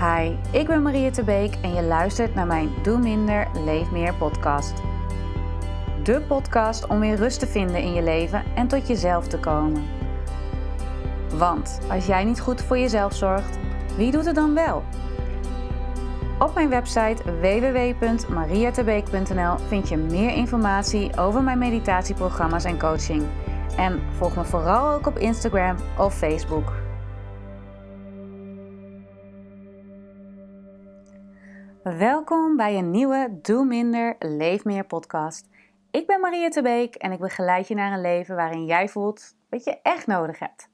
Hi, ik ben Maria Tebeek en je luistert naar mijn Doe Minder, Leef Meer podcast. De podcast om weer rust te vinden in je leven en tot jezelf te komen. Want als jij niet goed voor jezelf zorgt, wie doet het dan wel? Op mijn website www.mariatebeek.nl vind je meer informatie over mijn meditatieprogramma's en coaching. En volg me vooral ook op Instagram of Facebook. Welkom bij een nieuwe Doe Minder, Leef Meer podcast. Ik ben Maria Tebeek en ik begeleid je naar een leven waarin jij voelt wat je echt nodig hebt.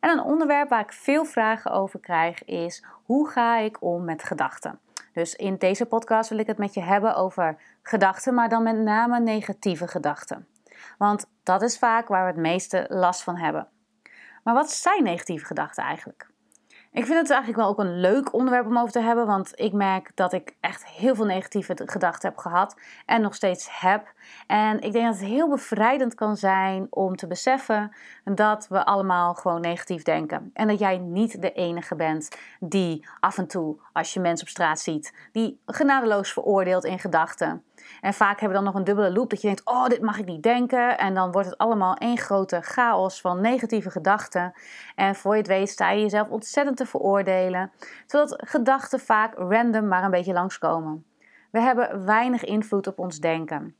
En een onderwerp waar ik veel vragen over krijg is: hoe ga ik om met gedachten? Dus in deze podcast wil ik het met je hebben over gedachten, maar dan met name negatieve gedachten. Want dat is vaak waar we het meeste last van hebben. Maar wat zijn negatieve gedachten eigenlijk? Ik vind het eigenlijk wel ook een leuk onderwerp om over te hebben, want ik merk dat ik echt heel veel negatieve gedachten heb gehad en nog steeds heb. En ik denk dat het heel bevrijdend kan zijn om te beseffen dat we allemaal gewoon negatief denken. En dat jij niet de enige bent die af en toe, als je mensen op straat ziet, die genadeloos veroordeelt in gedachten. En vaak hebben we dan nog een dubbele loop dat je denkt: oh, dit mag ik niet denken. En dan wordt het allemaal één grote chaos van negatieve gedachten. En voor je het weet sta je jezelf ontzettend te veroordelen. Zodat gedachten vaak random maar een beetje langskomen. We hebben weinig invloed op ons denken.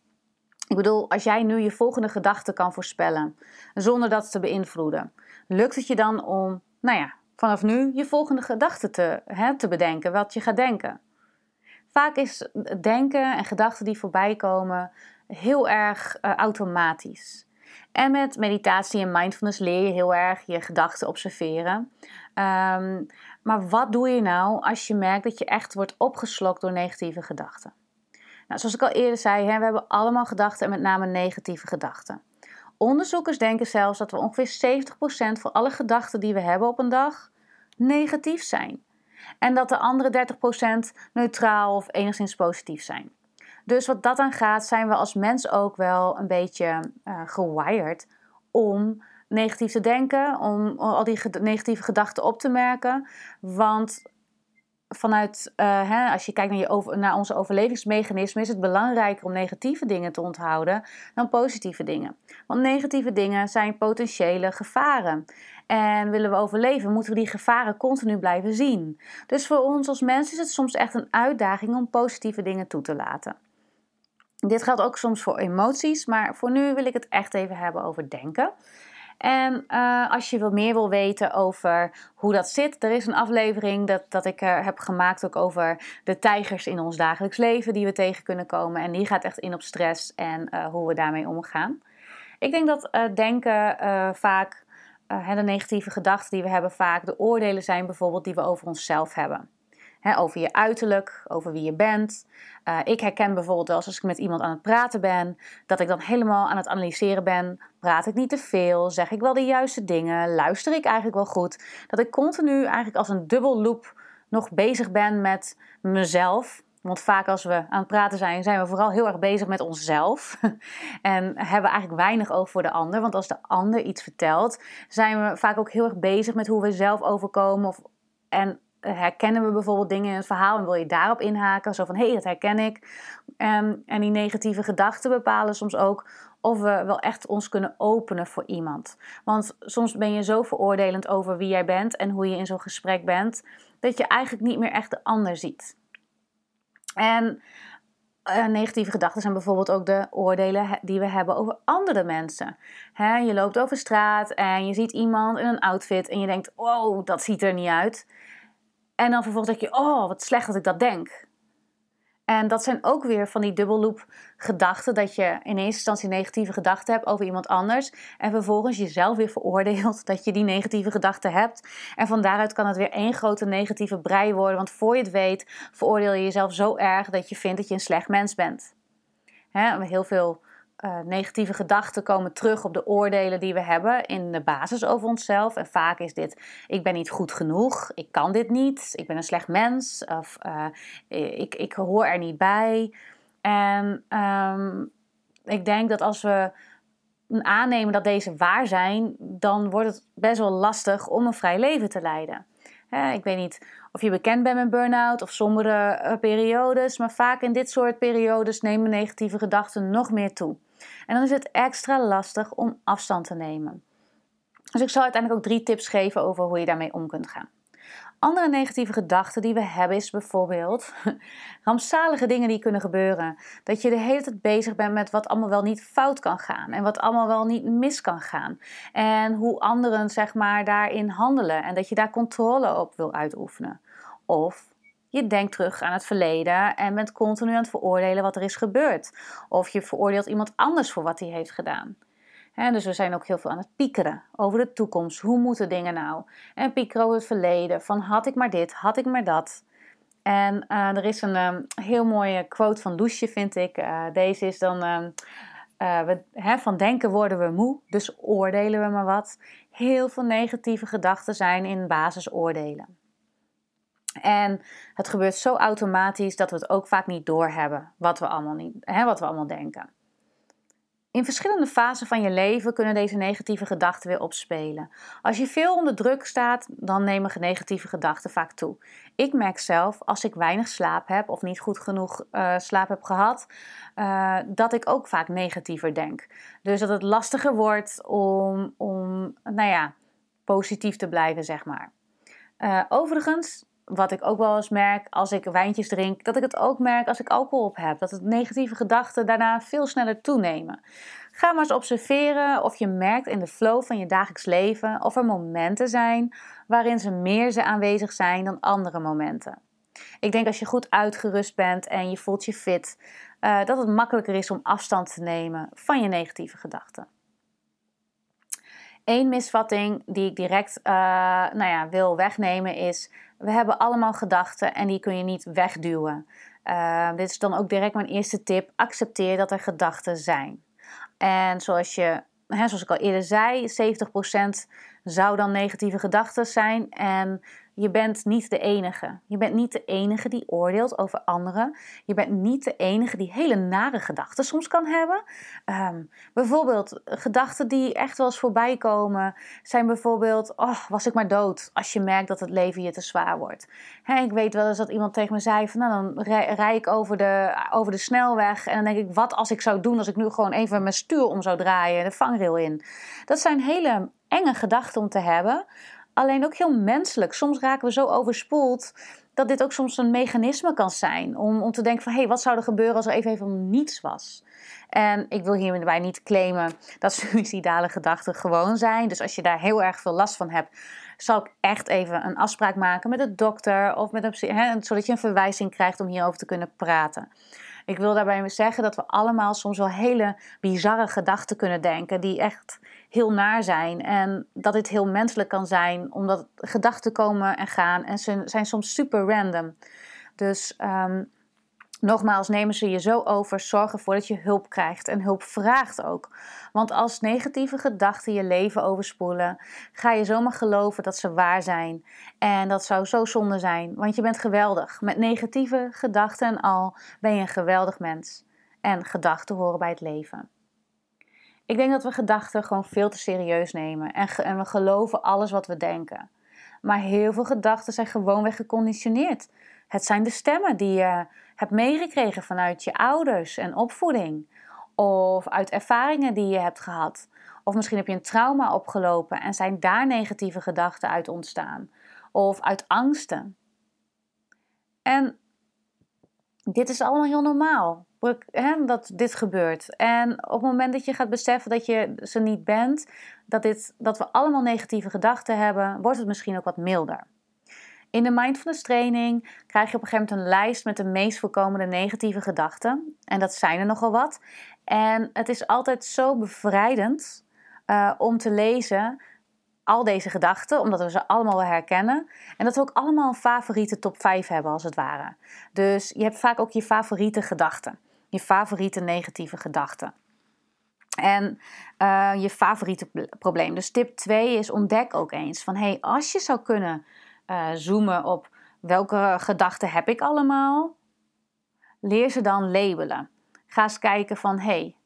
Ik bedoel, als jij nu je volgende gedachte kan voorspellen, zonder dat te beïnvloeden, lukt het je dan om, nou ja, vanaf nu je volgende gedachte te, hè, te bedenken, wat je gaat denken? Vaak is denken en gedachten die voorbij komen heel erg uh, automatisch. En met meditatie en mindfulness leer je heel erg je gedachten observeren. Um, maar wat doe je nou als je merkt dat je echt wordt opgeslokt door negatieve gedachten? Nou, zoals ik al eerder zei, hè, we hebben allemaal gedachten en met name negatieve gedachten. Onderzoekers denken zelfs dat we ongeveer 70% van alle gedachten die we hebben op een dag negatief zijn. En dat de andere 30% neutraal of enigszins positief zijn. Dus wat dat aan gaat, zijn we als mens ook wel een beetje uh, gewired om negatief te denken, om al die negatieve gedachten op te merken. Want vanuit, uh, hè, als je kijkt naar, je over, naar onze overlevingsmechanismen, is het belangrijker om negatieve dingen te onthouden dan positieve dingen. Want negatieve dingen zijn potentiële gevaren. En willen we overleven, moeten we die gevaren continu blijven zien. Dus voor ons als mensen is het soms echt een uitdaging om positieve dingen toe te laten. Dit geldt ook soms voor emoties, maar voor nu wil ik het echt even hebben over denken. En uh, als je wat meer wil weten over hoe dat zit, er is een aflevering dat, dat ik uh, heb gemaakt ook over de tijgers in ons dagelijks leven die we tegen kunnen komen. En die gaat echt in op stress en uh, hoe we daarmee omgaan. Ik denk dat denken vaak, de negatieve gedachten die we hebben, vaak de oordelen zijn bijvoorbeeld die we over onszelf hebben over je uiterlijk, over wie je bent. Uh, ik herken bijvoorbeeld als ik met iemand aan het praten ben, dat ik dan helemaal aan het analyseren ben. Praat ik niet te veel? Zeg ik wel de juiste dingen? Luister ik eigenlijk wel goed? Dat ik continu eigenlijk als een dubbel loop nog bezig ben met mezelf. Want vaak als we aan het praten zijn, zijn we vooral heel erg bezig met onszelf. en hebben eigenlijk weinig oog voor de ander. Want als de ander iets vertelt, zijn we vaak ook heel erg bezig met hoe we zelf overkomen. Of, en herkennen we bijvoorbeeld dingen in het verhaal en wil je daarop inhaken? Zo van, hé, hey, dat herken ik. En, en die negatieve gedachten bepalen soms ook of we wel echt ons kunnen openen voor iemand. Want soms ben je zo veroordelend over wie jij bent en hoe je in zo'n gesprek bent, dat je eigenlijk niet meer echt de ander ziet. En uh, negatieve gedachten zijn bijvoorbeeld ook de oordelen die we hebben over andere mensen. je loopt over straat en je ziet iemand in een outfit en je denkt: wow, dat ziet er niet uit. En dan vervolgens denk je, oh, wat slecht dat ik dat denk. En dat zijn ook weer van die dubbelloop gedachten. Dat je in eerste instantie negatieve gedachten hebt over iemand anders. En vervolgens jezelf weer veroordeelt dat je die negatieve gedachten hebt. En van daaruit kan het weer één grote negatieve brei worden. Want voor je het weet veroordeel je jezelf zo erg dat je vindt dat je een slecht mens bent. heel veel uh, negatieve gedachten komen terug op de oordelen die we hebben in de basis over onszelf. En vaak is dit: ik ben niet goed genoeg, ik kan dit niet, ik ben een slecht mens, of uh, ik, ik hoor er niet bij. En um, ik denk dat als we aannemen dat deze waar zijn, dan wordt het best wel lastig om een vrij leven te leiden. ik weet niet of je bekend bent met burn-out of sombere eh, periodes, maar vaak in dit soort periodes nemen negatieve gedachten nog meer toe. En dan is het extra lastig om afstand te nemen. Dus ik zal uiteindelijk ook drie tips geven over hoe je daarmee om kunt gaan. Andere negatieve gedachten die we hebben is bijvoorbeeld rampzalige dingen die kunnen gebeuren. Dat je de hele tijd bezig bent met wat allemaal wel niet fout kan gaan en wat allemaal wel niet mis kan gaan. En hoe anderen zeg maar daarin handelen en dat je daar controle op wil uitoefenen. Of je denkt terug aan het verleden en bent continu aan het veroordelen wat er is gebeurd. Of je veroordeelt iemand anders voor wat hij heeft gedaan dus we zijn ook heel veel aan het piekeren over de toekomst. Hoe moeten dingen nou? En piekeren over het verleden. Van had ik maar dit, had ik maar dat. En uh, er is een um, heel mooie quote van Loesje, vind ik. Uh, deze is dan: van denken worden we moe, dus oordelen we maar wat. Heel veel negatieve gedachten zijn in basis oordelen. En het gebeurt zo automatisch dat we het ook vaak niet doorhebben wat we allemaal, niet, hè, wat we allemaal denken. In verschillende fasen van je leven kunnen deze negatieve gedachten weer opspelen. Als je veel onder druk staat, dan nemen negatieve gedachten vaak toe. Ik merk zelf, als ik weinig slaap heb of niet goed genoeg uh, slaap heb gehad, uh, dat ik ook vaak negatiever denk. Dus dat het lastiger wordt om, om nou ja, positief te blijven, zeg maar. Uh, overigens, wat ik ook wel eens merk als ik wijntjes drink, dat ik het ook merk als ik alcohol op heb. Dat het negatieve gedachten daarna veel sneller toenemen. Ga maar eens observeren of je merkt in de flow van je dagelijks leven of er momenten zijn waarin ze meer aanwezig zijn dan andere momenten. Ik denk als je goed uitgerust bent en je voelt je fit, uh, dat het makkelijker is om afstand te nemen van je negatieve gedachten. Eén misvatting die ik direct uh, nou ja, wil wegnemen is: we hebben allemaal gedachten en die kun je niet wegduwen. Uh, dit is dan ook direct mijn eerste tip: accepteer dat er gedachten zijn. En zoals, je, hè, zoals ik al eerder zei, 70% zou dan negatieve gedachten zijn. En je bent niet de enige. Je bent niet de enige die oordeelt over anderen. Je bent niet de enige die hele nare gedachten soms kan hebben. Ehm, bijvoorbeeld, gedachten die echt wel eens voorbij komen, zijn bijvoorbeeld: Oh, was ik maar dood. Als je merkt dat het leven je te zwaar wordt. ik weet wel eens dat iemand tegen me zei: van, Nou, dan rij, ik over de, over de snelweg. En dan denk ik: Wat als ik zou doen als ik nu gewoon even mijn stuur om zou draaien, de vangrail in? Dat zijn hele enge gedachten om te hebben. Alleen ook heel menselijk. Soms raken we zo overspoeld dat dit ook soms een mechanisme kan zijn. Om, om te denken van, hé, hey, wat zou er gebeuren als er even, even niets was? En ik wil hierbij niet claimen dat suïcidale gedachten gewoon zijn. Dus als je daar heel erg veel last van hebt, zal ik echt even een afspraak maken met de dokter of met een hè, zodat je een verwijzing krijgt om hierover te kunnen praten. Ik wil daarbij zeggen dat we allemaal soms wel hele bizarre gedachten kunnen denken, die echt heel naar zijn. En dat dit heel menselijk kan zijn, omdat gedachten komen en gaan en ze zijn soms super random. Dus um, nogmaals, nemen ze je zo over, zorg ervoor dat je hulp krijgt en hulp vraagt ook. Want als negatieve gedachten je leven overspoelen, ga je zomaar geloven dat ze waar zijn. En dat zou zo zonde zijn, want je bent geweldig. Met negatieve gedachten en al ben je een geweldig mens. En gedachten horen bij het leven. Ik denk dat we gedachten gewoon veel te serieus nemen en, we geloven alles wat we denken. Maar heel veel gedachten zijn gewoonweg geconditioneerd. Het zijn de stemmen die je hebt meegekregen vanuit je ouders en opvoeding. Of uit ervaringen die je hebt gehad. Of misschien heb je een trauma opgelopen en zijn daar negatieve gedachten uit ontstaan. Of uit angsten. En dit is allemaal heel normaal dat dit gebeurt. En op het moment dat je gaat beseffen dat je ze niet bent, dat, dit, dat we allemaal negatieve gedachten hebben, wordt het misschien ook wat milder. In de mindfulness training krijg je op een gegeven moment een lijst met de meest voorkomende negatieve gedachten. En dat zijn er nogal wat. En het is altijd zo bevrijdend uh, om te lezen al deze gedachten, omdat we ze allemaal wel herkennen. En dat we ook allemaal een favoriete top 5 hebben, als het ware. Dus je hebt vaak ook je favoriete gedachten je favoriete negatieve gedachten. En uh, je favoriete probleem. Dus tip 2 is ontdek ook eens van hey, als je zou kunnen uh, zoomen op welke gedachten heb ik allemaal, leer ze dan labelen. Ga eens kijken van hey,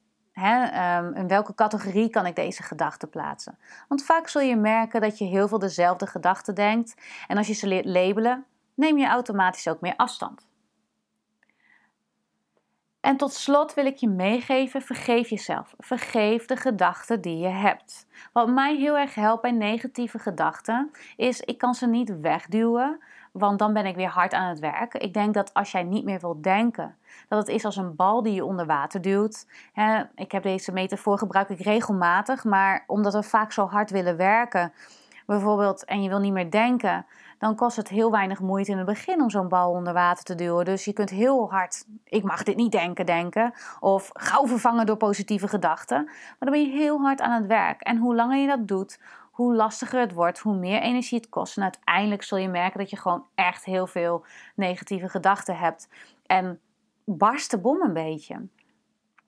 Ehm, in welke categorie kan ik deze gedachten plaatsen? Want vaak zul je merken dat je heel veel dezelfde gedachten denkt. En als je ze leert labelen, neem je automatisch ook meer afstand. En tot slot wil ik je meegeven: vergeef jezelf. Vergeef de gedachten die je hebt. Wat mij heel erg helpt bij negatieve gedachten is: ik kan ze niet wegduwen, want dan ben ik weer hard aan het werk. Ik denk dat als jij niet meer wilt denken, dat het is als een bal die je onder water duwt. ik heb deze metafoor gebruik ik regelmatig, maar omdat we vaak zo hard willen werken, bijvoorbeeld, en je wil niet meer denken, dan kost het heel weinig moeite in het begin om zo'n bal onder water te duwen. Dus je kunt heel hard, ik mag dit niet denken, denken. Of gauw vervangen door positieve gedachten. Maar dan ben je heel hard aan het werk. En hoe langer je dat doet, hoe lastiger het wordt, hoe meer energie het kost. En uiteindelijk zul je merken dat je gewoon echt heel veel negatieve gedachten hebt. En barst de bom een beetje.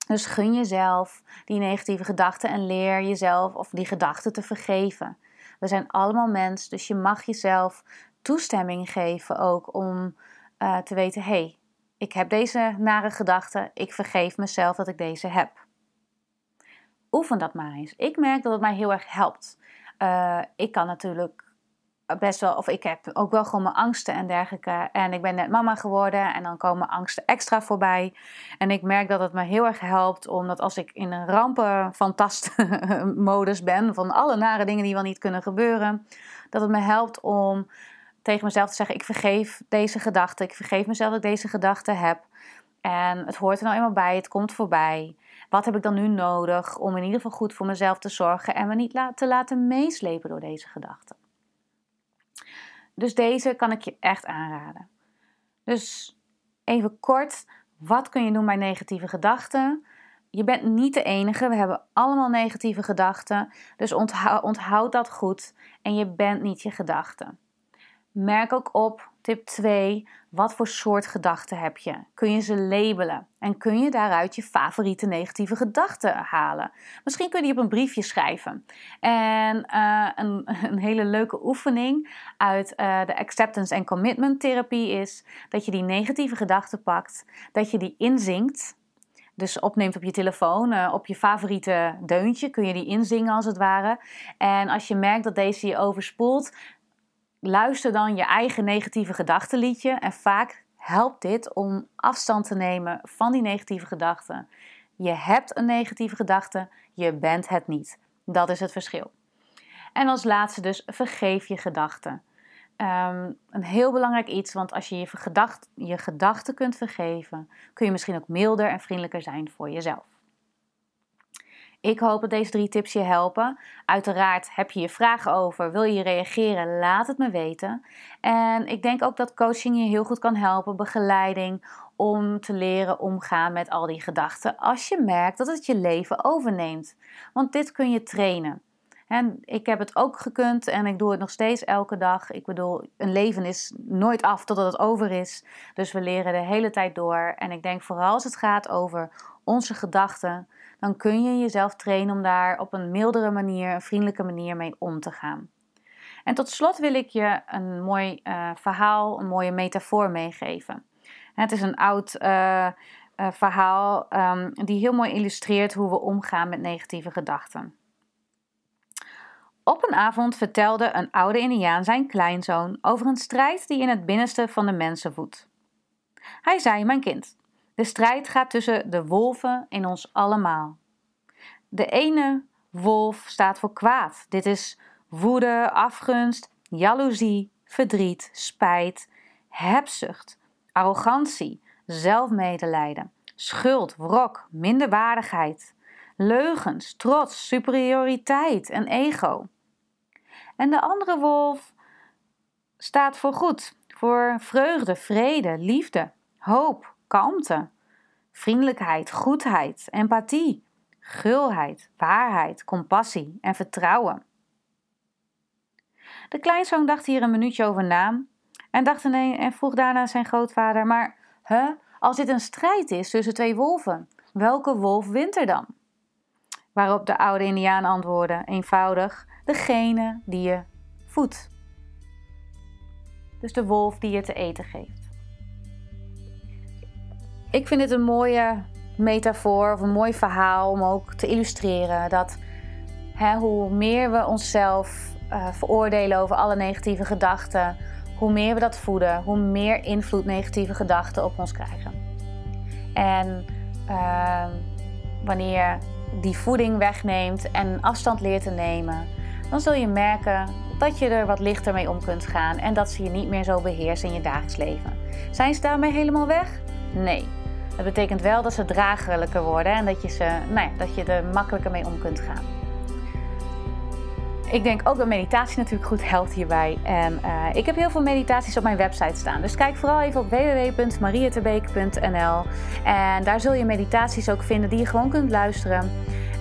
Dus gun jezelf die negatieve gedachten en leer jezelf of die gedachten te vergeven. We zijn allemaal mens, dus je mag jezelf toestemming geven ook om uh, te weten: hé, hey, ik heb deze nare gedachten, ik vergeef mezelf dat ik deze heb. Oefen dat maar eens. Ik merk dat het mij heel erg helpt. Uh, ik kan natuurlijk best wel, of ik heb ook wel gewoon mijn angsten en dergelijke. En ik ben net mama geworden en dan komen angsten extra voorbij. En ik merk dat het me heel erg helpt, omdat als ik in een rampenfantast-modus ben, van alle nare dingen die wel niet kunnen gebeuren, dat het me helpt om tegen mezelf te zeggen: ik vergeef deze gedachte, ik vergeef mezelf dat ik deze gedachte heb. En het hoort er nou eenmaal bij, het komt voorbij. Wat heb ik dan nu nodig om in ieder geval goed voor mezelf te zorgen en me niet te laten meeslepen door deze gedachten? Dus deze kan ik je echt aanraden. Dus even kort, wat kun je doen bij negatieve gedachten? Je bent niet de enige, we hebben allemaal negatieve gedachten. Dus onthoud, dat goed en je bent niet je gedachten. Merk ook op, tip 2, wat voor soort gedachten heb je? Kun je ze labelen? En kun je daaruit je favoriete negatieve gedachten halen? Misschien kun je die op een briefje schrijven. En uh, een, een, hele leuke oefening uit uh, de acceptance en commitment therapie is dat je die negatieve gedachten pakt, dat je die inzingt. Dus opneemt op je telefoon, uh, op je favoriete deuntje, kun je die inzingen als het ware. En als je merkt dat deze je overspoelt, luister dan je eigen negatieve gedachtenliedje. En vaak helpt dit om afstand te nemen van die negatieve gedachten. Je hebt een negatieve gedachte, je bent het niet. Dat is het verschil. En als laatste dus, vergeef je gedachten. Ehm, een heel belangrijk iets, want als je je, gedacht, je gedachten kunt vergeven, kun je misschien ook milder en vriendelijker zijn voor jezelf. Ik hoop dat deze drie tips je helpen. Uiteraard heb je je vragen over, wil je reageren, laat het me weten. En ik denk ook dat coaching je heel goed kan helpen, begeleiding, om te leren omgaan met al die gedachten als je merkt dat het je leven overneemt. Want dit kun je trainen. En ik heb het ook gekund en ik doe het nog steeds elke dag. Ik bedoel, een leven is nooit af totdat het over is. Dus we leren de hele tijd door. En ik denk vooral als het gaat over onze gedachten, dan kun je jezelf trainen om daar op een mildere manier, een vriendelijke manier mee om te gaan. En tot slot wil ik je een mooi uh, verhaal, een mooie metafoor meegeven. Het is een oud uh, uh, verhaal um, die heel mooi illustreert hoe we omgaan met negatieve gedachten. Op een avond vertelde een oude Indiaan zijn kleinzoon over een strijd die in het binnenste van de mensen woedt. Hij zei: Mijn kind, de strijd gaat tussen de wolven in ons allemaal. De ene wolf staat voor kwaad. Dit is woede, afgunst, jaloezie, verdriet, spijt, hebzucht, arrogantie, zelfmedelijden, schuld, wrok, minderwaardigheid, leugens, trots, superioriteit en ego. En de andere wolf staat voor goed, voor vreugde, vrede, liefde, hoop, kalmte, vriendelijkheid, goedheid, empathie, gulheid, waarheid, compassie en vertrouwen. De kleinzoon dacht hier een minuutje over na en, dacht ineens, en vroeg daarna zijn grootvader: Maar huh, als dit een strijd is tussen twee wolven, welke wolf wint er dan? Waarop de oude Indiaan antwoordde: eenvoudig, degene die je voedt. Dus de wolf die je te eten geeft. Ik vind het een mooie metafoor of een mooi verhaal om ook te illustreren dat hè, hoe meer we onszelf uh, veroordelen over alle negatieve gedachten, hoe meer we dat voeden, hoe meer invloed negatieve gedachten op ons krijgen. En uh, wanneer die voeding wegneemt en afstand leert te nemen, dan zul je merken dat je er wat lichter mee om kunt gaan en dat ze je niet meer zo beheersen in je dagelijks leven. Zijn ze daarmee helemaal weg? Nee. Dat betekent wel dat ze draaglijker worden en dat je, ze, nou ja, dat je er makkelijker mee om kunt gaan. Ik denk ook dat meditatie natuurlijk goed helpt hierbij. En uh, ik heb heel veel meditaties op mijn website staan. Dus kijk vooral even op www.marietebeek.nl. En daar zul je meditaties ook vinden die je gewoon kunt luisteren.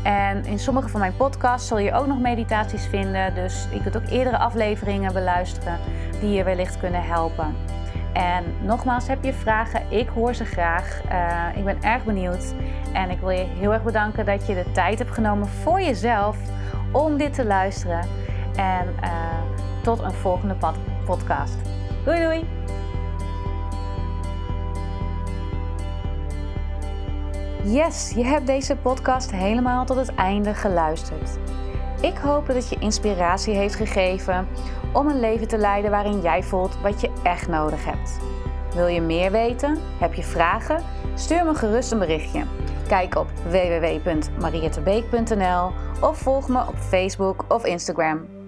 En in sommige van mijn podcasts zul je ook nog meditaties vinden. Dus je kunt ook eerdere afleveringen beluisteren die je wellicht kunnen helpen. En nogmaals, heb je vragen? Ik hoor ze graag. Uh, ik ben erg benieuwd. En ik wil je heel erg bedanken dat je de tijd hebt genomen voor jezelf om dit te luisteren. En uh, tot een volgende podcast. Doei doei! Yes, je hebt deze podcast helemaal tot het einde geluisterd. Ik hoop dat het je inspiratie heeft gegeven om een leven te leiden waarin jij voelt wat je echt nodig hebt. Wil je meer weten? Heb je vragen? Stuur me gerust een berichtje. Kijk op www.mariettebeek.nl of volg me op Facebook of Instagram